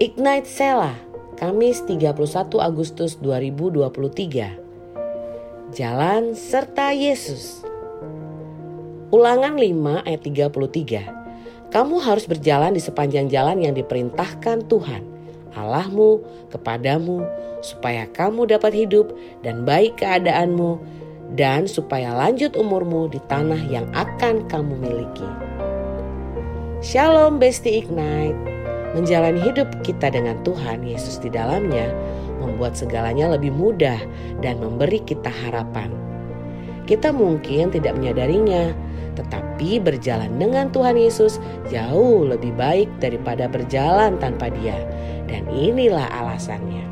Ignite Sela, Kamis 31 Agustus 2023. Jalan serta Yesus. Ulangan 5 ayat 33. Kamu harus berjalan di sepanjang jalan yang diperintahkan Tuhan, Allahmu, kepadamu, supaya kamu dapat hidup dan baik keadaanmu, dan supaya lanjut umurmu di tanah yang akan kamu miliki. Shalom Besti Ignite. Menjalani hidup kita dengan Tuhan Yesus di dalamnya membuat segalanya lebih mudah dan memberi kita harapan. Kita mungkin tidak menyadarinya, tetapi berjalan dengan Tuhan Yesus jauh lebih baik daripada berjalan tanpa Dia, dan inilah alasannya.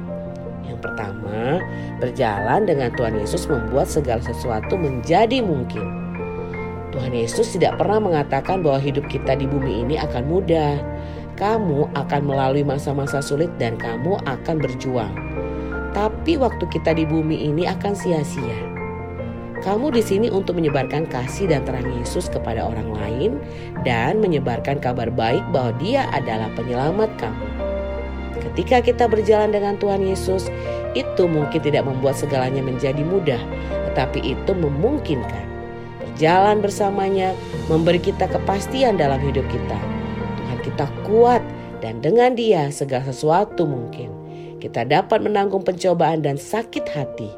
Yang pertama, berjalan dengan Tuhan Yesus membuat segala sesuatu menjadi mungkin. Tuhan Yesus tidak pernah mengatakan bahwa hidup kita di bumi ini akan mudah. Kamu akan melalui masa-masa sulit dan kamu akan berjuang. Tapi waktu kita di bumi ini akan sia-sia. Kamu di sini untuk menyebarkan kasih dan terang Yesus kepada orang lain dan menyebarkan kabar baik bahwa Dia adalah penyelamat kamu. Ketika kita berjalan dengan Tuhan Yesus, itu mungkin tidak membuat segalanya menjadi mudah, tetapi itu memungkinkan. Berjalan bersamanya memberi kita kepastian dalam hidup kita. Tuhan kita kuat dan dengan dia segala sesuatu mungkin. Kita dapat menanggung pencobaan dan sakit hati.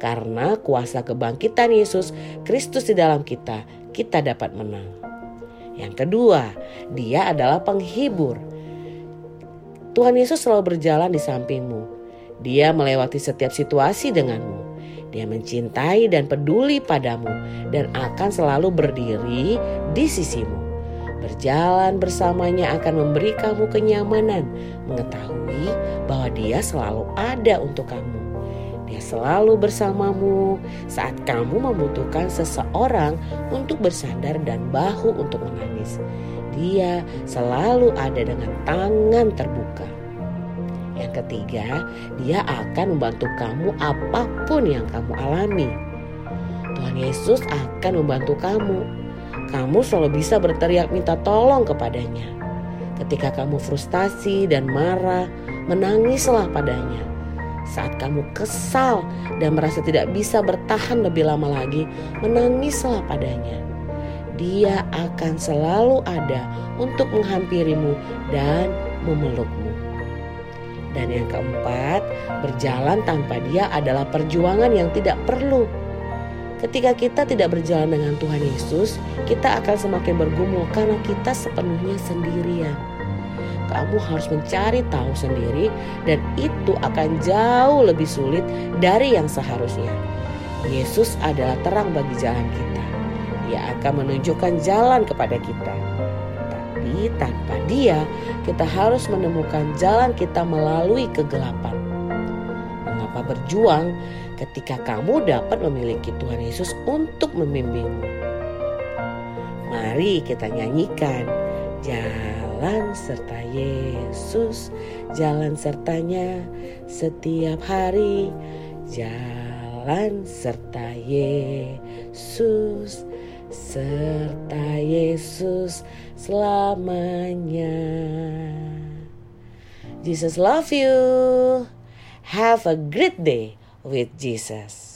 Karena kuasa kebangkitan Yesus Kristus di dalam kita, kita dapat menang. Yang kedua, dia adalah penghibur. Tuhan Yesus selalu berjalan di sampingmu. Dia melewati setiap situasi denganmu. Dia mencintai dan peduli padamu dan akan selalu berdiri di sisimu. Berjalan bersamanya akan memberi kamu kenyamanan, mengetahui bahwa Dia selalu ada untuk kamu. Dia selalu bersamamu saat kamu membutuhkan seseorang untuk bersandar dan bahu untuk menangis. Dia selalu ada dengan tangan terbuka. Yang ketiga, dia akan membantu kamu apa pun yang kamu alami. Tuhan Yesus akan membantu kamu. Kamu selalu bisa berteriak minta tolong kepadanya. Ketika kamu frustasi dan marah, menangislah padanya. Saat kamu kesal dan merasa tidak bisa bertahan lebih lama lagi, menangislah padanya dia akan selalu ada untuk menghampirimu dan memelukmu. Dan yang keempat, berjalan tanpa dia adalah perjuangan yang tidak perlu. Ketika kita tidak berjalan dengan Tuhan Yesus, kita akan semakin bergumul karena kita sepenuhnya sendirian. Kamu harus mencari tahu sendiri dan itu akan jauh lebih sulit dari yang seharusnya. Yesus adalah terang bagi jalan kita. Dia akan menunjukkan jalan kepada kita. Tapi tanpa Dia, kita harus menemukan jalan kita melalui kegelapan. Mengapa berjuang ketika kamu dapat memiliki Tuhan Yesus untuk membimbingmu? Mari kita nyanyikan jalan serta Yesus, jalan sertanya setiap hari, jalan serta Yesus serta Yesus selamanya. Jesus love you. Have a great day with Jesus.